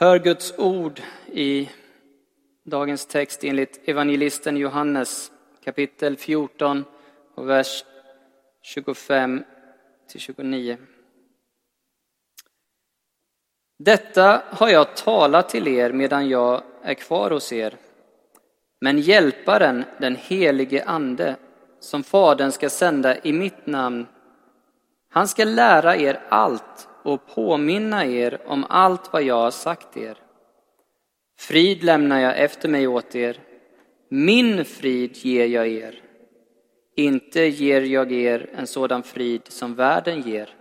Hör Guds ord i dagens text enligt evangelisten Johannes kapitel 14 och vers 25 till 29. Detta har jag talat till er medan jag är kvar hos er. Men hjälparen, den helige Ande, som Fadern ska sända i mitt namn, han ska lära er allt och påminna er om allt vad jag har sagt er. Frid lämnar jag efter mig åt er, min frid ger jag er. Inte ger jag er en sådan frid som världen ger.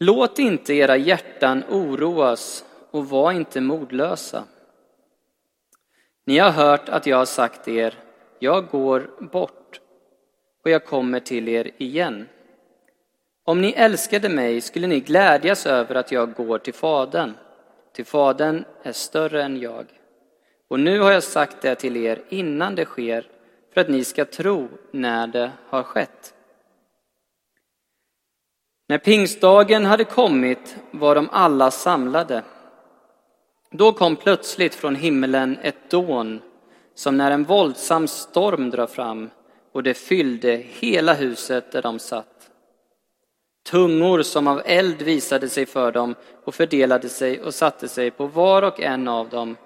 Låt inte era hjärtan oroas och var inte modlösa. Ni har hört att jag har sagt er, jag går bort och jag kommer till er igen. Om ni älskade mig skulle ni glädjas över att jag går till Fadern, till Fadern är större än jag. Och nu har jag sagt det till er innan det sker, för att ni ska tro när det har skett. När pingstdagen hade kommit var de alla samlade. Då kom plötsligt från himmelen ett dån, som när en våldsam storm drar fram, och det fyllde hela huset där de satt. Tungor som av eld visade sig för dem och fördelade sig och satte sig på var och en av dem,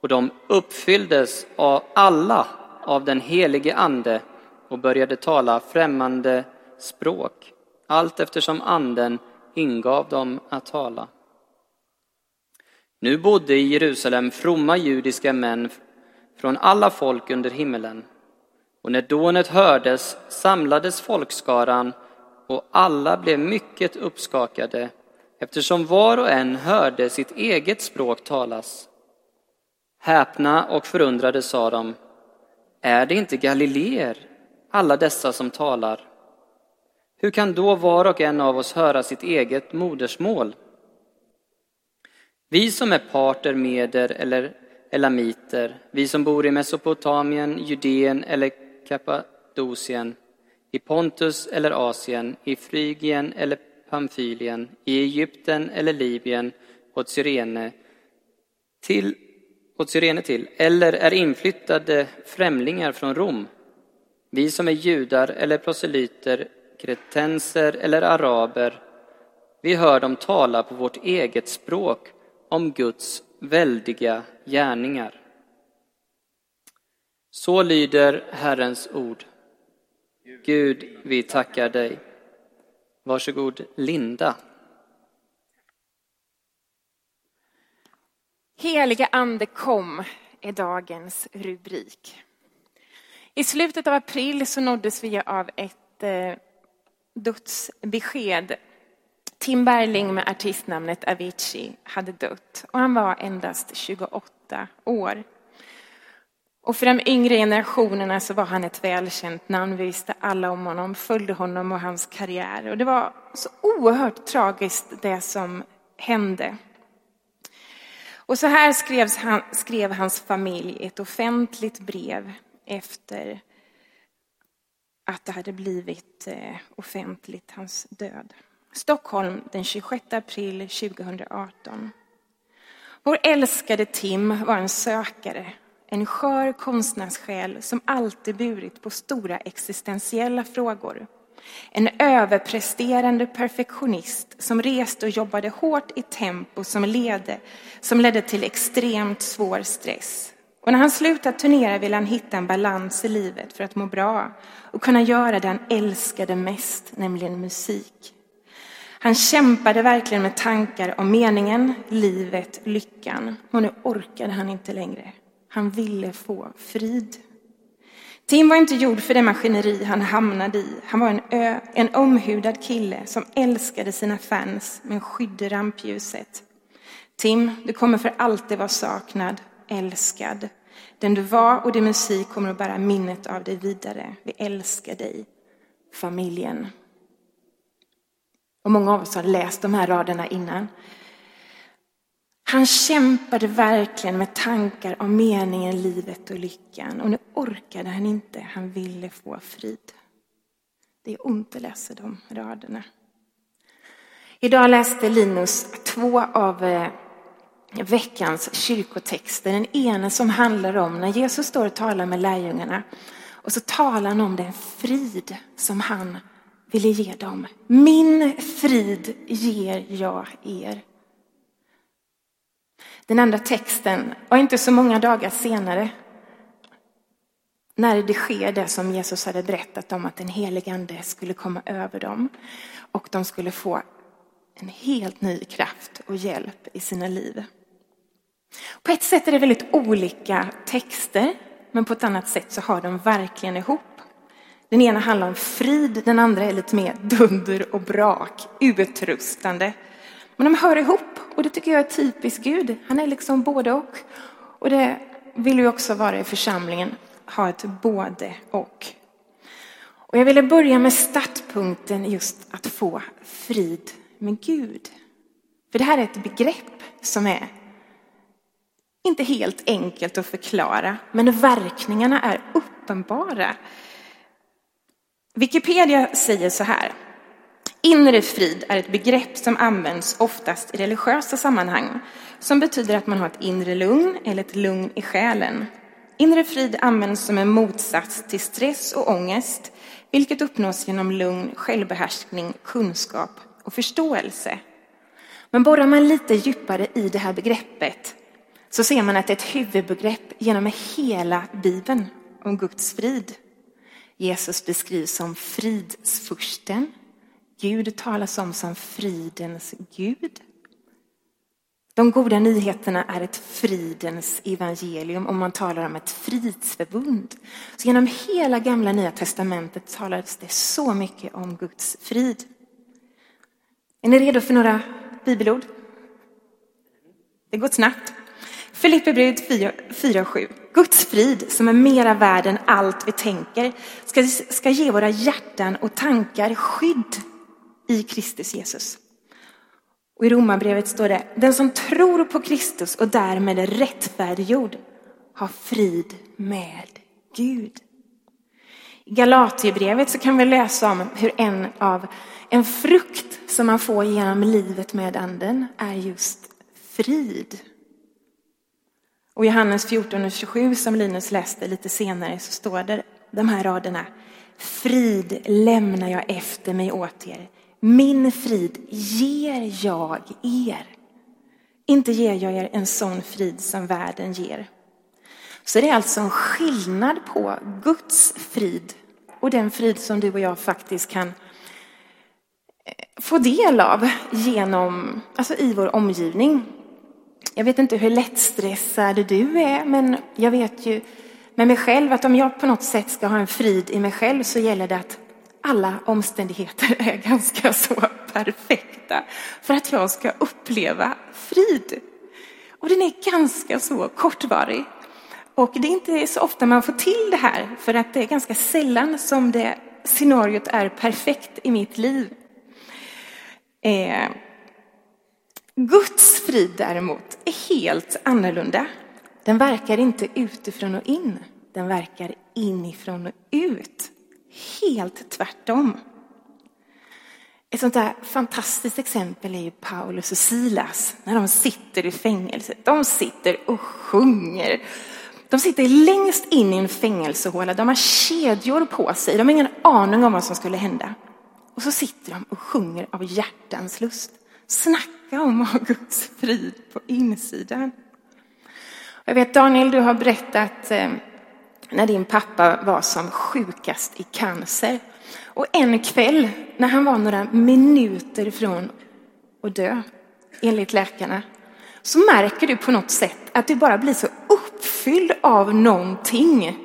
och de uppfylldes av alla av den helige Ande och började tala främmande språk, allt eftersom Anden ingav dem att tala. Nu bodde i Jerusalem fromma judiska män från alla folk under himmelen. Och när dånet hördes samlades folkskaran och alla blev mycket uppskakade eftersom var och en hörde sitt eget språk talas. Häpna och förundrade sa de, är det inte galileer, alla dessa som talar? Hur kan då var och en av oss höra sitt eget modersmål? Vi som är parter, meder eller elamiter, vi som bor i Mesopotamien, Judeen eller Kappadokien, i Pontus eller Asien, i Frygien eller Pamfylien, i Egypten eller Libyen, åt Cyrene till, åt Cyrene till, eller är inflyttade främlingar från Rom, vi som är judar eller proselyter, kretenser eller araber, vi hör dem tala på vårt eget språk om Guds väldiga gärningar. Så lyder Herrens ord. Gud, vi tackar dig. Varsågod, Linda. Heliga Ande kom är dagens rubrik. I slutet av april så nåddes vi av ett eh, dödsbesked Tim Berling med artistnamnet Avicii hade dött och han var endast 28 år. Och för de yngre generationerna så var han ett välkänt namn. Vi visste alla om honom, följde honom och hans karriär. Och det var så oerhört tragiskt det som hände. Och så här skrevs han, skrev hans familj ett offentligt brev efter att det hade blivit eh, offentligt, hans död. Stockholm den 26 april 2018. Vår älskade Tim var en sökare, en skör konstnärssjäl som alltid burit på stora existentiella frågor. En överpresterande perfektionist som reste och jobbade hårt i tempo som, lede, som ledde till extremt svår stress. Och när han slutade turnera ville han hitta en balans i livet för att må bra och kunna göra det han älskade mest, nämligen musik. Han kämpade verkligen med tankar om meningen, livet, lyckan. Och nu orkade han inte längre. Han ville få frid. Tim var inte gjord för det maskineri han hamnade i. Han var en, ö, en omhudad kille som älskade sina fans men skydde rampljuset. Tim, du kommer för alltid vara saknad, älskad. Den du var och din musik kommer att bära minnet av dig vidare. Vi älskar dig. Familjen. Och många av oss har läst de här raderna innan. Han kämpade verkligen med tankar om meningen, livet och lyckan. Och nu orkade han inte, han ville få frid. Det är ont att läsa de raderna. Idag läste Linus två av eh, veckans kyrkotexter. Den ena som handlar om när Jesus står och talar med lärjungarna. Och så talar han om den frid som han ville ge dem. Min frid ger jag er. Den andra texten och inte så många dagar senare när det sker det som Jesus hade berättat om att den helige ande skulle komma över dem och de skulle få en helt ny kraft och hjälp i sina liv. På ett sätt är det väldigt olika texter, men på ett annat sätt så har de verkligen ihop. Den ena handlar om frid, den andra är lite mer dunder och brak, utrustande. Men de hör ihop och det tycker jag är typiskt Gud. Han är liksom både och. Och det vill ju också vara i församlingen, ha ett både och. Och jag ville börja med startpunkten just att få frid med Gud. För det här är ett begrepp som är inte helt enkelt att förklara, men verkningarna är uppenbara. Wikipedia säger så här. Inre frid är ett begrepp som används oftast i religiösa sammanhang som betyder att man har ett inre lugn eller ett lugn i själen. Inre frid används som en motsats till stress och ångest, vilket uppnås genom lugn, självbehärskning, kunskap och förståelse. Men borrar man lite djupare i det här begreppet så ser man att det är ett huvudbegrepp genom hela Bibeln om Guds frid. Jesus beskrivs som fridsfursten. Gud talas om som fridens Gud. De goda nyheterna är ett fridens evangelium och man talar om ett fridsförbund. Så genom hela gamla nya testamentet talades det så mycket om Guds frid. Är ni redo för några bibelord? Det går snabbt. Filipperbrevet 4.7. Guds frid som är mera värd än allt vi tänker ska, ska ge våra hjärtan och tankar skydd i Kristus Jesus. Och i Romarbrevet står det, den som tror på Kristus och därmed är rättfärdiggjord har frid med Gud. I Galatierbrevet så kan vi läsa om hur en av en frukt som man får genom livet med anden är just frid. Och i Johannes 14 och 27 som Linus läste lite senare så står det de här raderna. Frid lämnar jag efter mig åt er. Min frid ger jag er. Inte ger jag er en sån frid som världen ger. Så det är alltså en skillnad på Guds frid och den frid som du och jag faktiskt kan eh, få del av genom, alltså i vår omgivning. Jag vet inte hur lättstressad du är, men jag vet ju med mig själv att om jag på något sätt ska ha en frid i mig själv så gäller det att alla omständigheter är ganska så perfekta för att jag ska uppleva frid. Och den är ganska så kortvarig. Och det är inte så ofta man får till det här för att det är ganska sällan som det scenariot är perfekt i mitt liv. Eh, Guds frid däremot är helt annorlunda. Den verkar inte utifrån och in, den verkar inifrån och ut. Helt tvärtom. Ett sånt där fantastiskt exempel är ju Paulus och Silas när de sitter i fängelset. De sitter och sjunger. De sitter längst in i en fängelsehåla. De har kedjor på sig. De har ingen aning om vad som skulle hända. Och så sitter de och sjunger av hjärtans lust. Snacka om att ha Guds frid på insidan. Jag vet Daniel, du har berättat eh, när din pappa var som sjukast i cancer. Och en kväll när han var några minuter från att dö, enligt läkarna, så märker du på något sätt att du bara blir så uppfylld av någonting.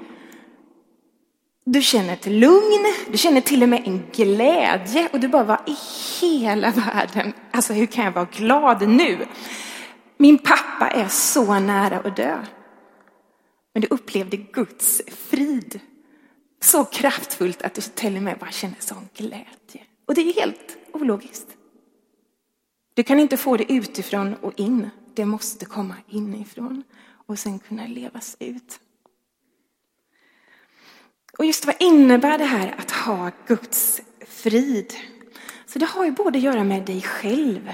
Du känner ett lugn, du känner till och med en glädje och du bara, vad i hela världen, alltså hur kan jag vara glad nu? Min pappa är så nära att dö. Men du upplevde Guds frid så kraftfullt att du till och med bara känner sån glädje. Och det är helt ologiskt. Du kan inte få det utifrån och in. Det måste komma inifrån och sen kunna levas ut. Och just vad innebär det här att ha Guds frid? Så det har ju både att göra med dig själv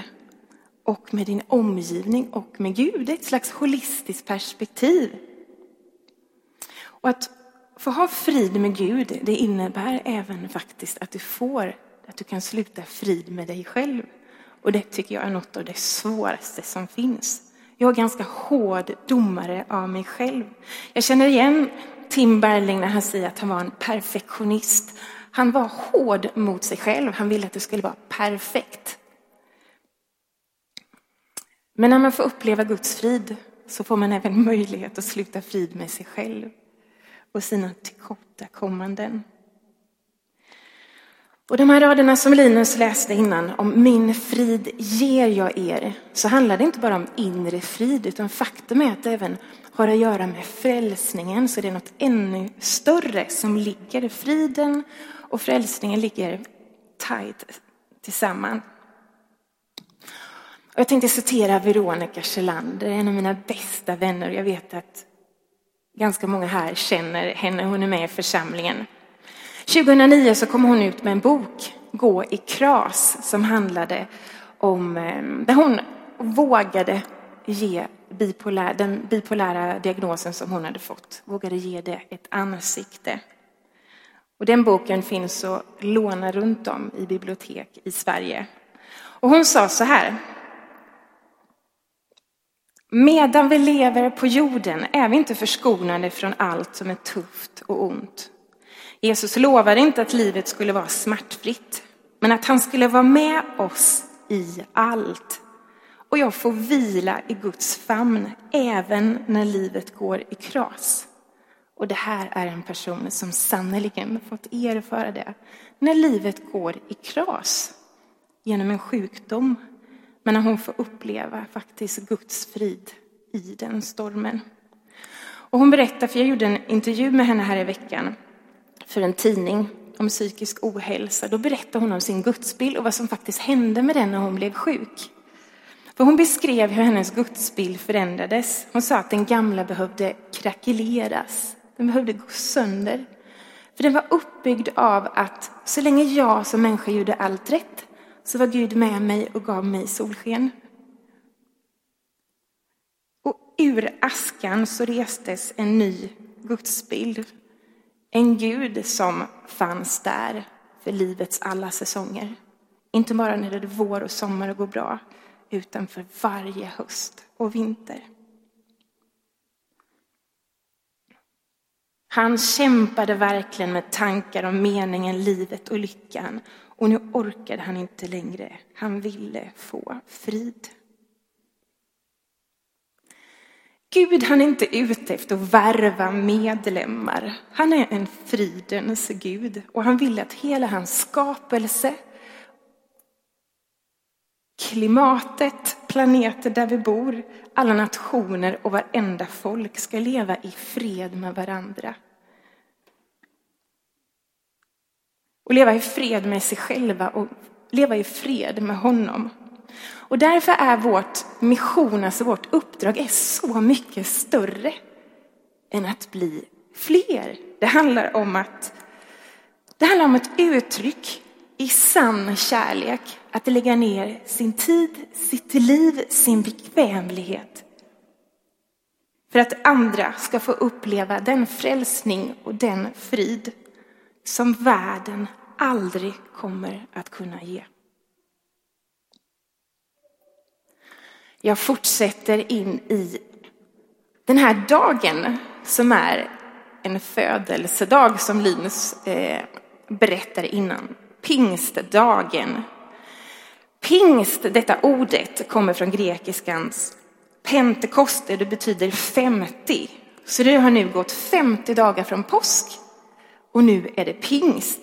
och med din omgivning och med Gud. Det är ett slags holistiskt perspektiv. Och att få ha frid med Gud, det innebär även faktiskt att du får, att du kan sluta frid med dig själv. Och det tycker jag är något av det svåraste som finns. Jag är ganska hård domare av mig själv. Jag känner igen Tim Berling när han säger att han var en perfektionist. Han var hård mot sig själv. Han ville att det skulle vara perfekt. Men när man får uppleva Guds frid så får man även möjlighet att sluta frid med sig själv och sina tillkortakommanden. Och de här raderna som Linus läste innan om min frid ger jag er, så handlar det inte bara om inre frid, utan faktum är att det även har att göra med frälsningen, så det är något ännu större som ligger. Friden och frälsningen ligger tajt tillsammans. Jag tänkte citera Veronica Kjellander, en av mina bästa vänner. Jag vet att ganska många här känner henne, hon är med i församlingen. 2009 så kom hon ut med en bok, Gå i kras, som handlade om, eh, där hon vågade ge bipolär, den bipolära diagnosen som hon hade fått, vågade ge det ett ansikte. Och den boken finns att låna runt om i bibliotek i Sverige. Och hon sa så här. Medan vi lever på jorden är vi inte förskonade från allt som är tufft och ont. Jesus lovade inte att livet skulle vara smärtfritt, men att han skulle vara med oss i allt. Och jag får vila i Guds famn även när livet går i kras. Och det här är en person som sannerligen fått erfara det. När livet går i kras genom en sjukdom, men när hon får uppleva faktiskt Guds frid i den stormen. Och hon berättar, för jag gjorde en intervju med henne här i veckan, för en tidning om psykisk ohälsa. Då berättade hon om sin gudsbild och vad som faktiskt hände med den när hon blev sjuk. För hon beskrev hur hennes gudsbild förändrades. Hon sa att den gamla behövde krackeleras. Den behövde gå sönder. För den var uppbyggd av att så länge jag som människa gjorde allt rätt så var Gud med mig och gav mig solsken. Och ur askan så restes en ny gudsbild en Gud som fanns där för livets alla säsonger. Inte bara när det är vår och sommar och går bra, utan för varje höst och vinter. Han kämpade verkligen med tankar om meningen, livet och lyckan. Och nu orkade han inte längre. Han ville få frid. Gud han är inte ute efter att värva medlemmar. Han är en fridens Gud och han vill att hela hans skapelse, klimatet, planeten där vi bor, alla nationer och varenda folk ska leva i fred med varandra. Och leva i fred med sig själva och leva i fred med honom. Och därför är vårt mission, alltså vårt uppdrag, är så mycket större än att bli fler. Det handlar om att det handlar om ett uttryck i sann kärlek, att lägga ner sin tid, sitt liv, sin bekvämlighet för att andra ska få uppleva den frälsning och den frid som världen aldrig kommer att kunna ge. jag fortsätter in i den här dagen som är en födelsedag som Linus eh, berättade innan. Pingstdagen. Pingst, detta ordet, kommer från grekiskans pentekoste. Det betyder 50. Så det har nu gått 50 dagar från påsk och nu är det pingst.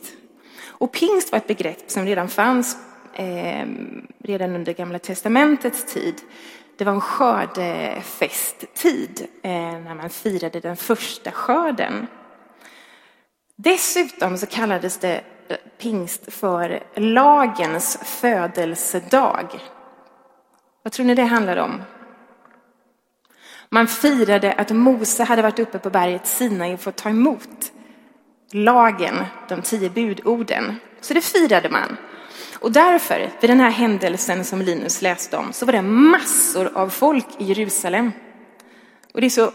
Och pingst var ett begrepp som redan fanns eh, redan under Gamla Testamentets tid. Det var en skördefesttid eh, när man firade den första skörden. Dessutom så kallades det eh, pingst för lagens födelsedag. Vad tror ni det handlar om? Man firade att Mose hade varit uppe på berget Sinai och fått ta emot lagen, de tio budorden. Så det firade man. Och därför, vid den här händelsen som Linus läste om, så var det massor av folk i Jerusalem. Och det är så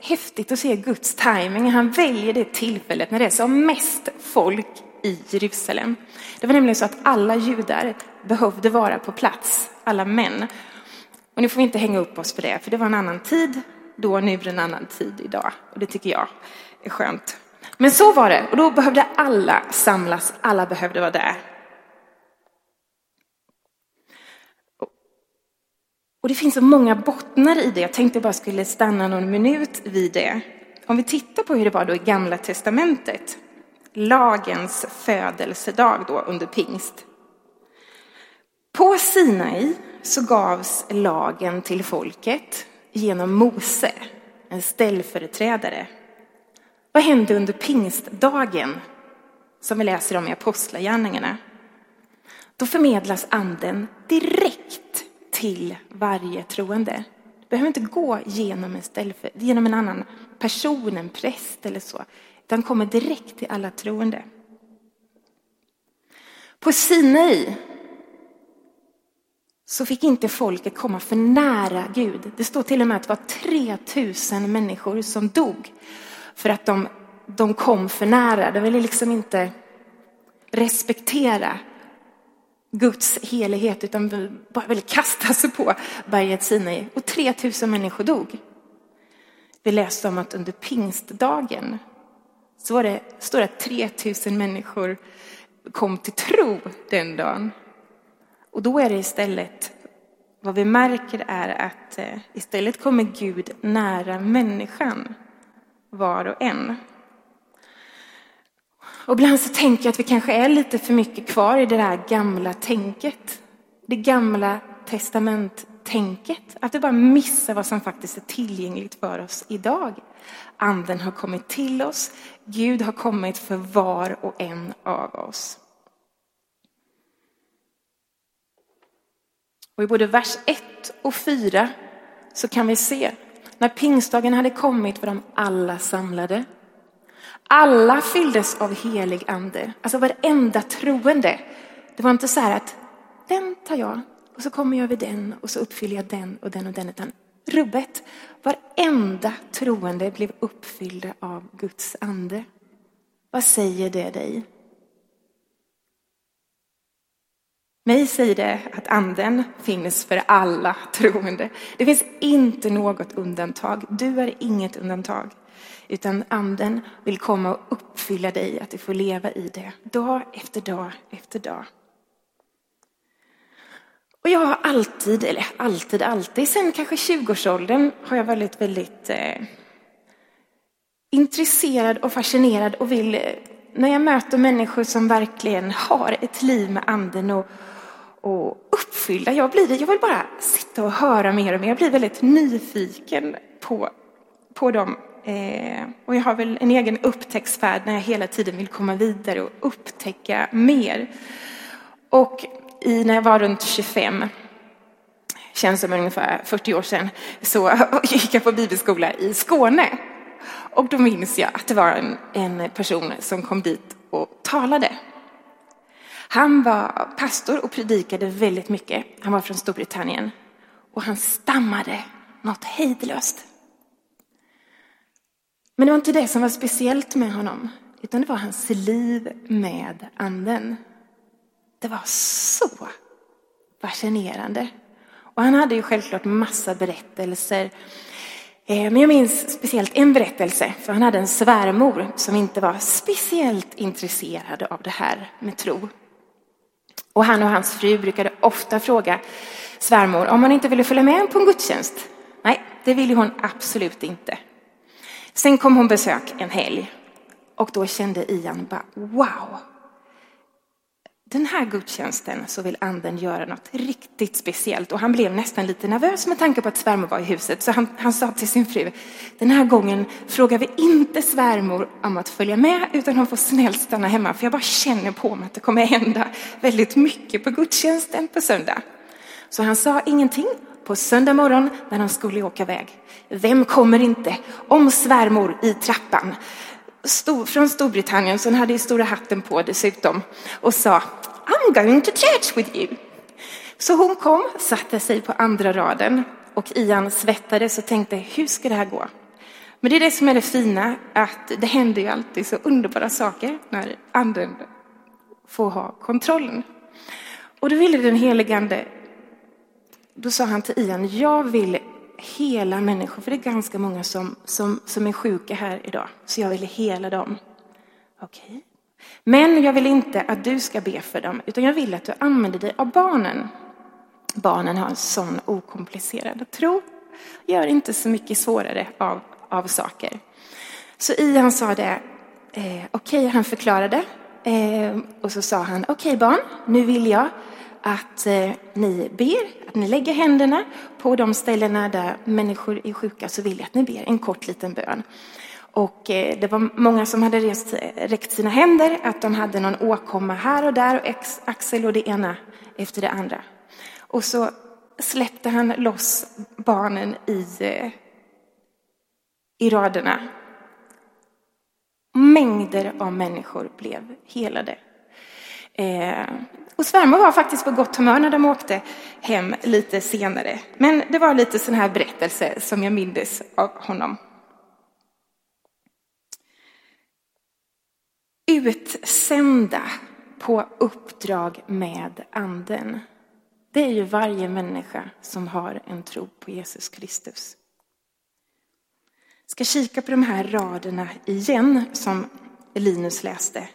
häftigt att se Guds timing. Han väljer det tillfället när det är som mest folk i Jerusalem. Det var nämligen så att alla judar behövde vara på plats, alla män. Och nu får vi inte hänga upp oss på det, för det var en annan tid då, nu är det en annan tid idag. Och det tycker jag är skönt. Men så var det, och då behövde alla samlas, alla behövde vara där. Och det finns så många bottnar i det. Jag tänkte bara skulle stanna någon minut vid det. Om vi tittar på hur det var då i Gamla Testamentet. Lagens födelsedag då under pingst. På Sinai så gavs lagen till folket genom Mose, en ställföreträdare. Vad hände under pingstdagen som vi läser om i Apostlagärningarna? Då förmedlas anden direkt till varje troende. Det behöver inte gå genom en, ställför, genom en annan person, en präst eller så, utan kommer direkt till alla troende. På Sinai så fick inte folket komma för nära Gud. Det står till och med att det var 3000 människor som dog för att de, de kom för nära. De ville liksom inte respektera Guds helighet utan bara ville kasta sig på berget Sinai. Och 3000 människor dog. Vi läste om att under pingstdagen så var det, står det att 3000 människor kom till tro den dagen. Och då är det istället, vad vi märker är att eh, istället kommer Gud nära människan, var och en. Och ibland så tänker jag att vi kanske är lite för mycket kvar i det där gamla tänket. Det gamla testamenttänket. Att vi bara missar vad som faktiskt är tillgängligt för oss idag. Anden har kommit till oss. Gud har kommit för var och en av oss. Och i både vers 1 och 4 så kan vi se när pingstdagen hade kommit var de alla samlade. Alla fylldes av helig ande, alltså varenda troende. Det var inte så här att den tar jag och så kommer jag vid den och så uppfyller jag den och den och den. Utan rubbet, varenda troende blev uppfyllda av Guds ande. Vad säger det dig? Mig säger det att anden finns för alla troende. Det finns inte något undantag. Du är inget undantag. Utan anden vill komma och uppfylla dig, att du får leva i det. Dag efter dag efter dag. Och jag har alltid, eller alltid, alltid, sen kanske 20-årsåldern har jag varit väldigt eh, intresserad och fascinerad och vill, eh, när jag möter människor som verkligen har ett liv med anden och, och uppfyllda. Jag, blir, jag vill bara sitta och höra mer och mer. Jag blir väldigt nyfiken på, på dem. Eh, och jag har väl en egen upptäcktsfärd när jag hela tiden vill komma vidare och upptäcka mer. Och i, när jag var runt 25, känns som ungefär 40 år sedan, så gick jag på bibelskola i Skåne. Och då minns jag att det var en, en person som kom dit och talade. Han var pastor och predikade väldigt mycket. Han var från Storbritannien. Och han stammade något hejdlöst. Men det var inte det som var speciellt med honom, utan det var hans liv med anden. Det var så fascinerande. Och han hade ju självklart massa berättelser. Eh, men jag minns speciellt en berättelse, för han hade en svärmor som inte var speciellt intresserad av det här med tro. Och han och hans fru brukade ofta fråga svärmor om hon inte ville följa med på en gudstjänst. Nej, det ville hon absolut inte. Sen kom hon besök en helg och då kände Ian bara wow. Den här gudstjänsten så vill anden göra något riktigt speciellt och han blev nästan lite nervös med tanke på att svärmor var i huset så han, han sa till sin fru den här gången frågar vi inte svärmor om att följa med utan hon får snällt stanna hemma för jag bara känner på mig att det kommer hända väldigt mycket på gudstjänsten på söndag. Så han sa ingenting på söndag morgon när de skulle åka iväg. Vem kommer inte? Om svärmor i trappan. Stor, från Storbritannien, så hon hade ju stora hatten på dessutom och sa I'm going to church with you. Så hon kom, satte sig på andra raden och Ian svettades och tänkte, hur ska det här gå? Men det är det som är det fina, att det händer ju alltid så underbara saker när anden får ha kontrollen. Och då ville den helige ande, då sa han till Ian, jag vill hela människor, för det är ganska många som, som, som är sjuka här idag, så jag vill hela dem. Okej. Okay. Men jag vill inte att du ska be för dem, utan jag vill att du använder dig av barnen. Barnen har en sån okomplicerad tro, gör inte så mycket svårare av, av saker. Så Ian sa det, eh, okej, okay, han förklarade. Eh, och så sa han, okej okay, barn, nu vill jag att eh, ni ber, att ni lägger händerna på de ställena där människor är sjuka, så vill jag att ni ber en kort liten bön. Och eh, det var många som hade rest, eh, räckt sina händer, att de hade någon åkomma här och där och axel och det ena efter det andra. Och så släppte han loss barnen i, eh, i raderna. Mängder av människor blev helade. Eh, och svärmor var faktiskt på gott humör när de åkte hem lite senare. Men det var lite sån här berättelse som jag mindes av honom. Utsända på uppdrag med anden. Det är ju varje människa som har en tro på Jesus Kristus. Jag ska kika på de här raderna igen som Linus läste.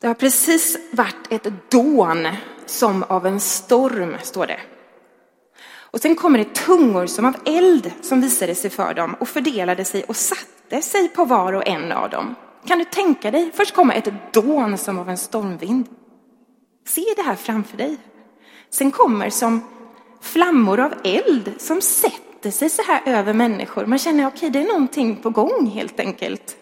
Det har precis varit ett dån som av en storm, står det. Och sen kommer det tungor som av eld som visade sig för dem och fördelade sig och satte sig på var och en av dem. Kan du tänka dig? Först kommer ett dån som av en stormvind. Se det här framför dig. Sen kommer som flammor av eld som sätter sig så här över människor. Man känner, okej, okay, det är någonting på gång helt enkelt.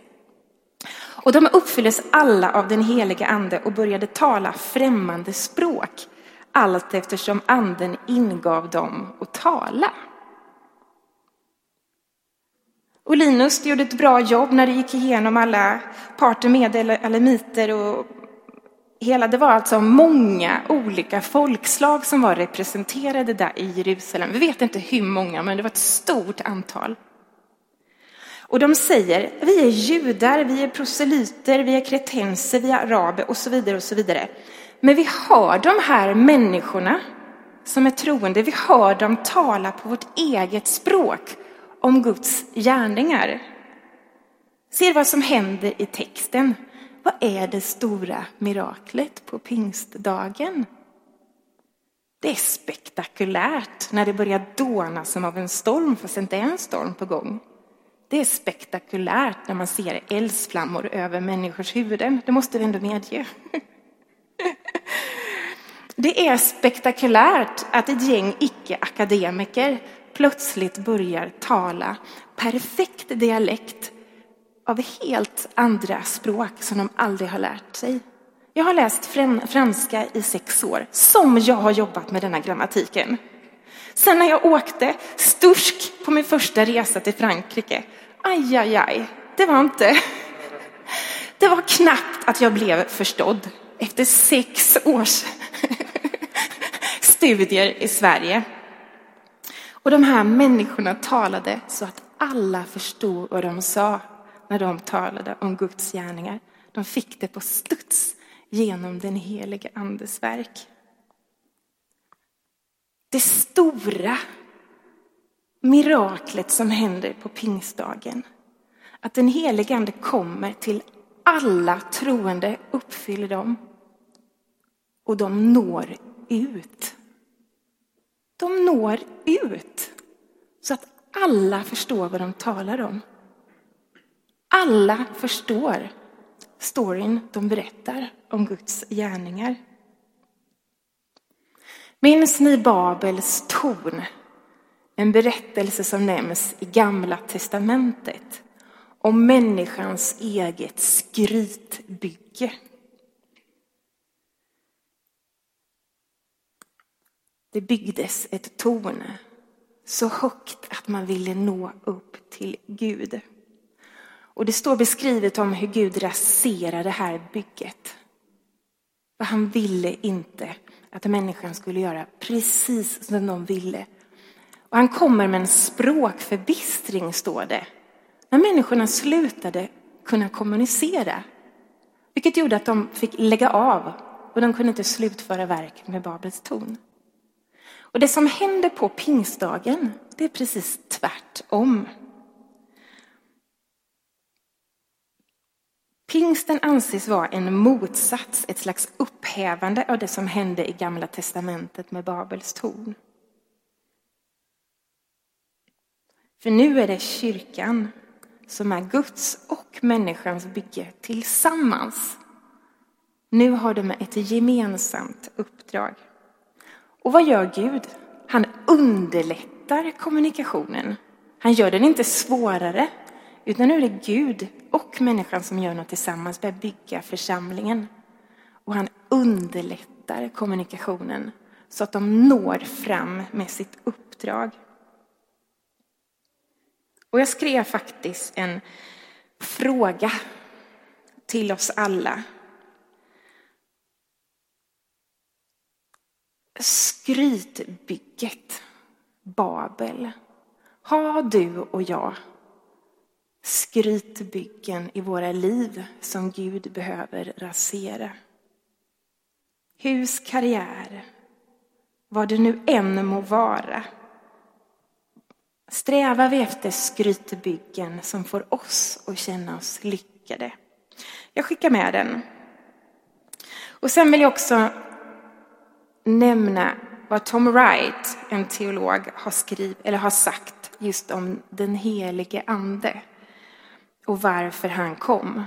Och de uppfylldes alla av den helige ande och började tala främmande språk, allt eftersom anden ingav dem att tala. Och Linus gjorde ett bra jobb när det gick igenom alla parter, medel, alemiter och hela, det var alltså många olika folkslag som var representerade där i Jerusalem. Vi vet inte hur många, men det var ett stort antal. Och de säger, vi är judar, vi är proselyter, vi är kretenser, vi är araber och så vidare och så vidare. Men vi hör de här människorna som är troende, vi hör dem tala på vårt eget språk om Guds gärningar. Se vad som händer i texten. Vad är det stora miraklet på pingstdagen? Det är spektakulärt när det börjar dåna som av en storm, fast det inte är en storm på gång. Det är spektakulärt när man ser eldsflammor över människors huvuden. Det måste vi ändå medge. Det är spektakulärt att ett gäng icke-akademiker plötsligt börjar tala perfekt dialekt av helt andra språk som de aldrig har lärt sig. Jag har läst franska i sex år, som jag har jobbat med denna grammatiken. Sen när jag åkte stursk på min första resa till Frankrike, aj, aj, aj, det var inte... Det var knappt att jag blev förstådd efter sex års studier i Sverige. Och de här människorna talade så att alla förstod vad de sa när de talade om Guds gärningar. De fick det på studs genom den helige Andes verk. Det stora miraklet som händer på pingstdagen. Att den helige Ande kommer till alla troende, uppfyller dem och de når ut. De når ut så att alla förstår vad de talar om. Alla förstår storyn de berättar om Guds gärningar. Minns ni Babels torn? En berättelse som nämns i Gamla testamentet om människans eget skrytbygge. Det byggdes ett torn så högt att man ville nå upp till Gud. Och det står beskrivet om hur Gud raserar det här bygget. För han ville inte att människan skulle göra precis som de ville. Och han kommer med en språkförbistring, står det. När människorna slutade kunna kommunicera. Vilket gjorde att de fick lägga av och de kunde inte slutföra verket med Babels torn. Och det som händer på pingstdagen, det är precis tvärtom. Pingsten anses vara en motsats, ett slags upphävande av det som hände i Gamla testamentet med Babels torn. För nu är det kyrkan som är Guds och människans bygge tillsammans. Nu har de ett gemensamt uppdrag. Och vad gör Gud? Han underlättar kommunikationen. Han gör den inte svårare, utan nu är det Gud och människan som gör något tillsammans, börjar bygga församlingen. Och han underlättar kommunikationen så att de når fram med sitt uppdrag. Och jag skrev faktiskt en fråga till oss alla. Skrytbygget Babel. Har du och jag skrytbyggen i våra liv som Gud behöver rasera? Hus, karriär, vad det nu än må vara strävar vi efter skrytbyggen som får oss att känna oss lyckade. Jag skickar med den. Och sen vill jag också nämna vad Tom Wright, en teolog, har, skrivit, eller har sagt just om den helige ande och varför han kom.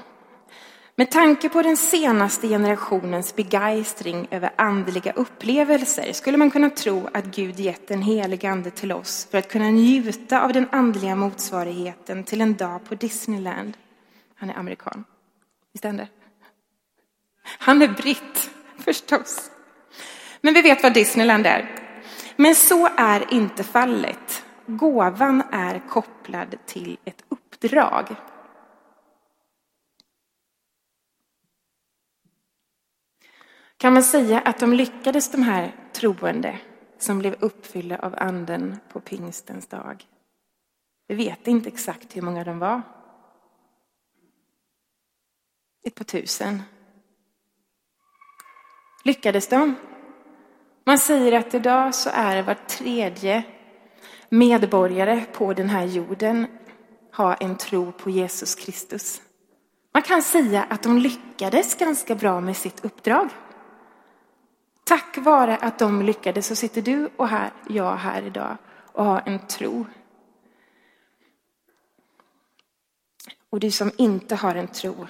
Med tanke på den senaste generationens begeistring över andliga upplevelser skulle man kunna tro att Gud gett den helige ande till oss för att kunna njuta av den andliga motsvarigheten till en dag på Disneyland. Han är amerikan. Visst är han det? Han är britt, förstås. Men vi vet vad Disneyland är. Men så är inte fallet. Gåvan är kopplad till ett uppdrag. Kan man säga att de lyckades, de här troende som blev uppfyllda av anden på pingstens dag? Vi vet inte exakt hur många de var. Ett par tusen. Lyckades de? Man säger att idag så är var tredje medborgare på den här jorden har en tro på Jesus Kristus. Man kan säga att de lyckades ganska bra med sitt uppdrag. Tack vare att de lyckades så sitter du och här, jag här idag och har en tro. Och du som inte har en tro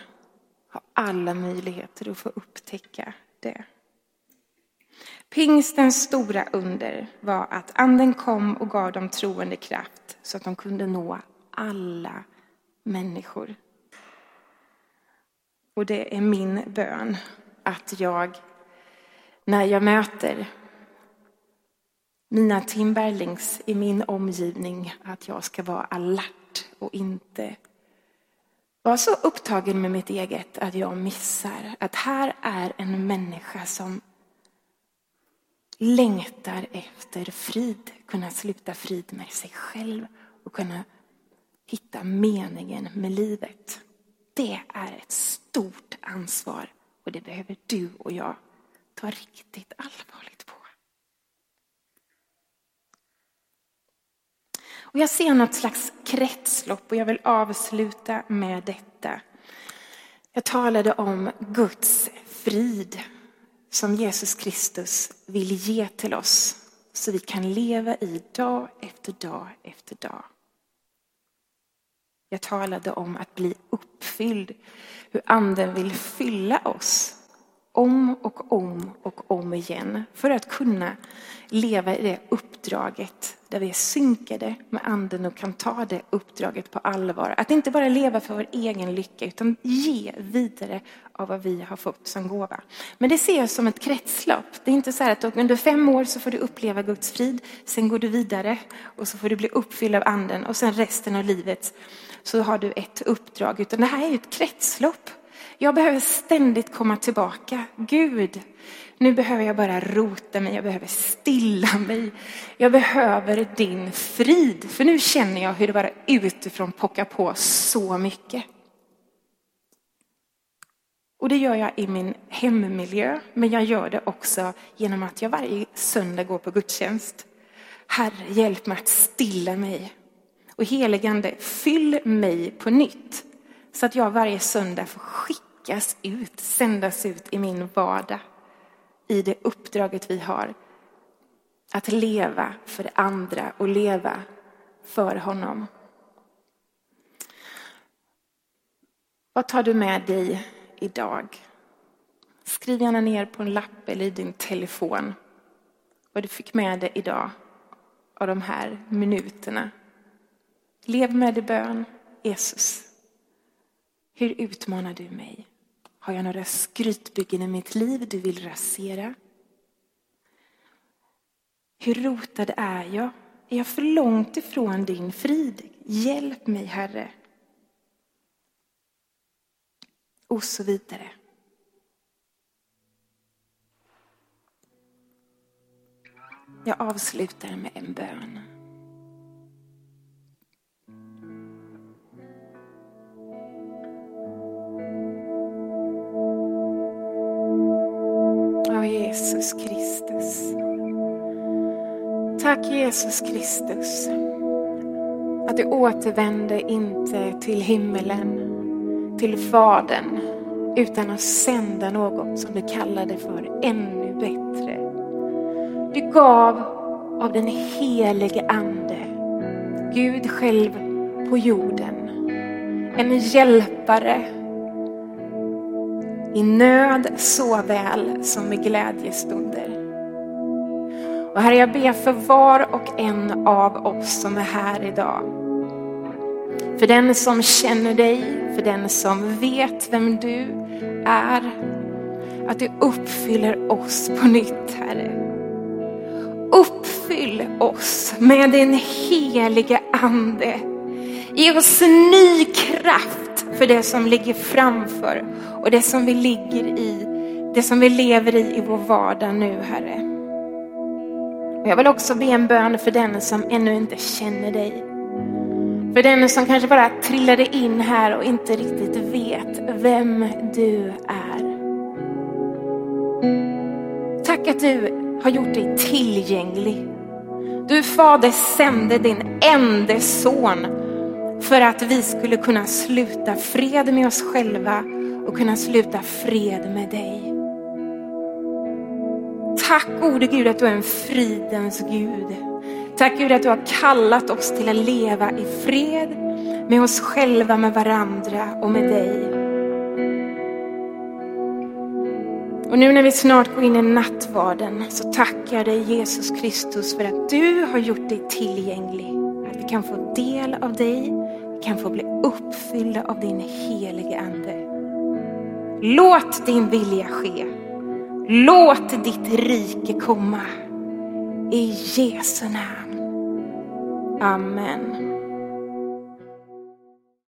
har alla möjligheter att få upptäcka det. Pingstens stora under var att anden kom och gav dem troende kraft så att de kunde nå alla människor. Och det är min bön att jag när jag möter mina Timberlings i min omgivning att jag ska vara alert och inte vara så upptagen med mitt eget att jag missar att här är en människa som längtar efter frid, kunna sluta frid med sig själv och kunna hitta meningen med livet. Det är ett stort ansvar och det behöver du och jag ta riktigt allvarligt på. Och jag ser något slags kretslopp och jag vill avsluta med detta. Jag talade om Guds frid som Jesus Kristus vill ge till oss så vi kan leva i dag efter dag efter dag. Jag talade om att bli uppfylld, hur anden vill fylla oss om och om och om igen för att kunna leva i det uppdraget där vi är synkade med anden och kan ta det uppdraget på allvar. Att inte bara leva för vår egen lycka utan ge vidare av vad vi har fått som gåva. Men det ser jag som ett kretslopp. Det är inte så här att under fem år så får du uppleva Guds frid, sen går du vidare och så får du bli uppfylld av anden och sen resten av livet så har du ett uppdrag. Utan det här är ett kretslopp jag behöver ständigt komma tillbaka. Gud, nu behöver jag bara rota mig, jag behöver stilla mig. Jag behöver din frid, för nu känner jag hur det bara utifrån pockar på så mycket. Och det gör jag i min hemmiljö, men jag gör det också genom att jag varje söndag går på gudstjänst. Herre, hjälp mig att stilla mig. Och heligande, fyll mig på nytt. Så att jag varje söndag får skicka skickas ut, sändas ut i min vardag. I det uppdraget vi har. Att leva för andra och leva för honom. Vad tar du med dig idag? Skriv gärna ner på en lapp eller i din telefon vad du fick med dig idag av de här minuterna. Lev med i bön. Jesus, hur utmanar du mig? Har jag några skrytbyggen i mitt liv du vill rasera? Hur rotad är jag? Är jag för långt ifrån din frid? Hjälp mig, Herre. Och så vidare. Jag avslutar med en bön. Jesus Kristus. Tack Jesus Kristus. Att du återvände inte till himmelen, till Fadern, utan att sända något som du kallade för ännu bättre. Du gav av den helige Ande, Gud själv på jorden, en hjälpare i nöd såväl som i glädjestunder. Och Herre, jag ber för var och en av oss som är här idag. För den som känner dig, för den som vet vem du är. Att du uppfyller oss på nytt, Herre. Uppfyll oss med din helige Ande. Ge oss ny kraft för det som ligger framför och det som vi ligger i, det som vi lever i i vår vardag nu, Herre. Och jag vill också be en bön för den som ännu inte känner dig. För den som kanske bara trillade in här och inte riktigt vet vem du är. Tack att du har gjort dig tillgänglig. Du fader sände din enda son för att vi skulle kunna sluta fred med oss själva och kunna sluta fred med dig. Tack gode Gud att du är en fridens Gud. Tack Gud att du har kallat oss till att leva i fred med oss själva, med varandra och med dig. Och nu när vi snart går in i nattvarden så tackar jag dig Jesus Kristus för att du har gjort dig tillgänglig. Att vi kan få del av dig, kan få bli uppfyllda av din helige Ande. Låt din vilja ske. Låt ditt rike komma. I Jesu namn. Amen.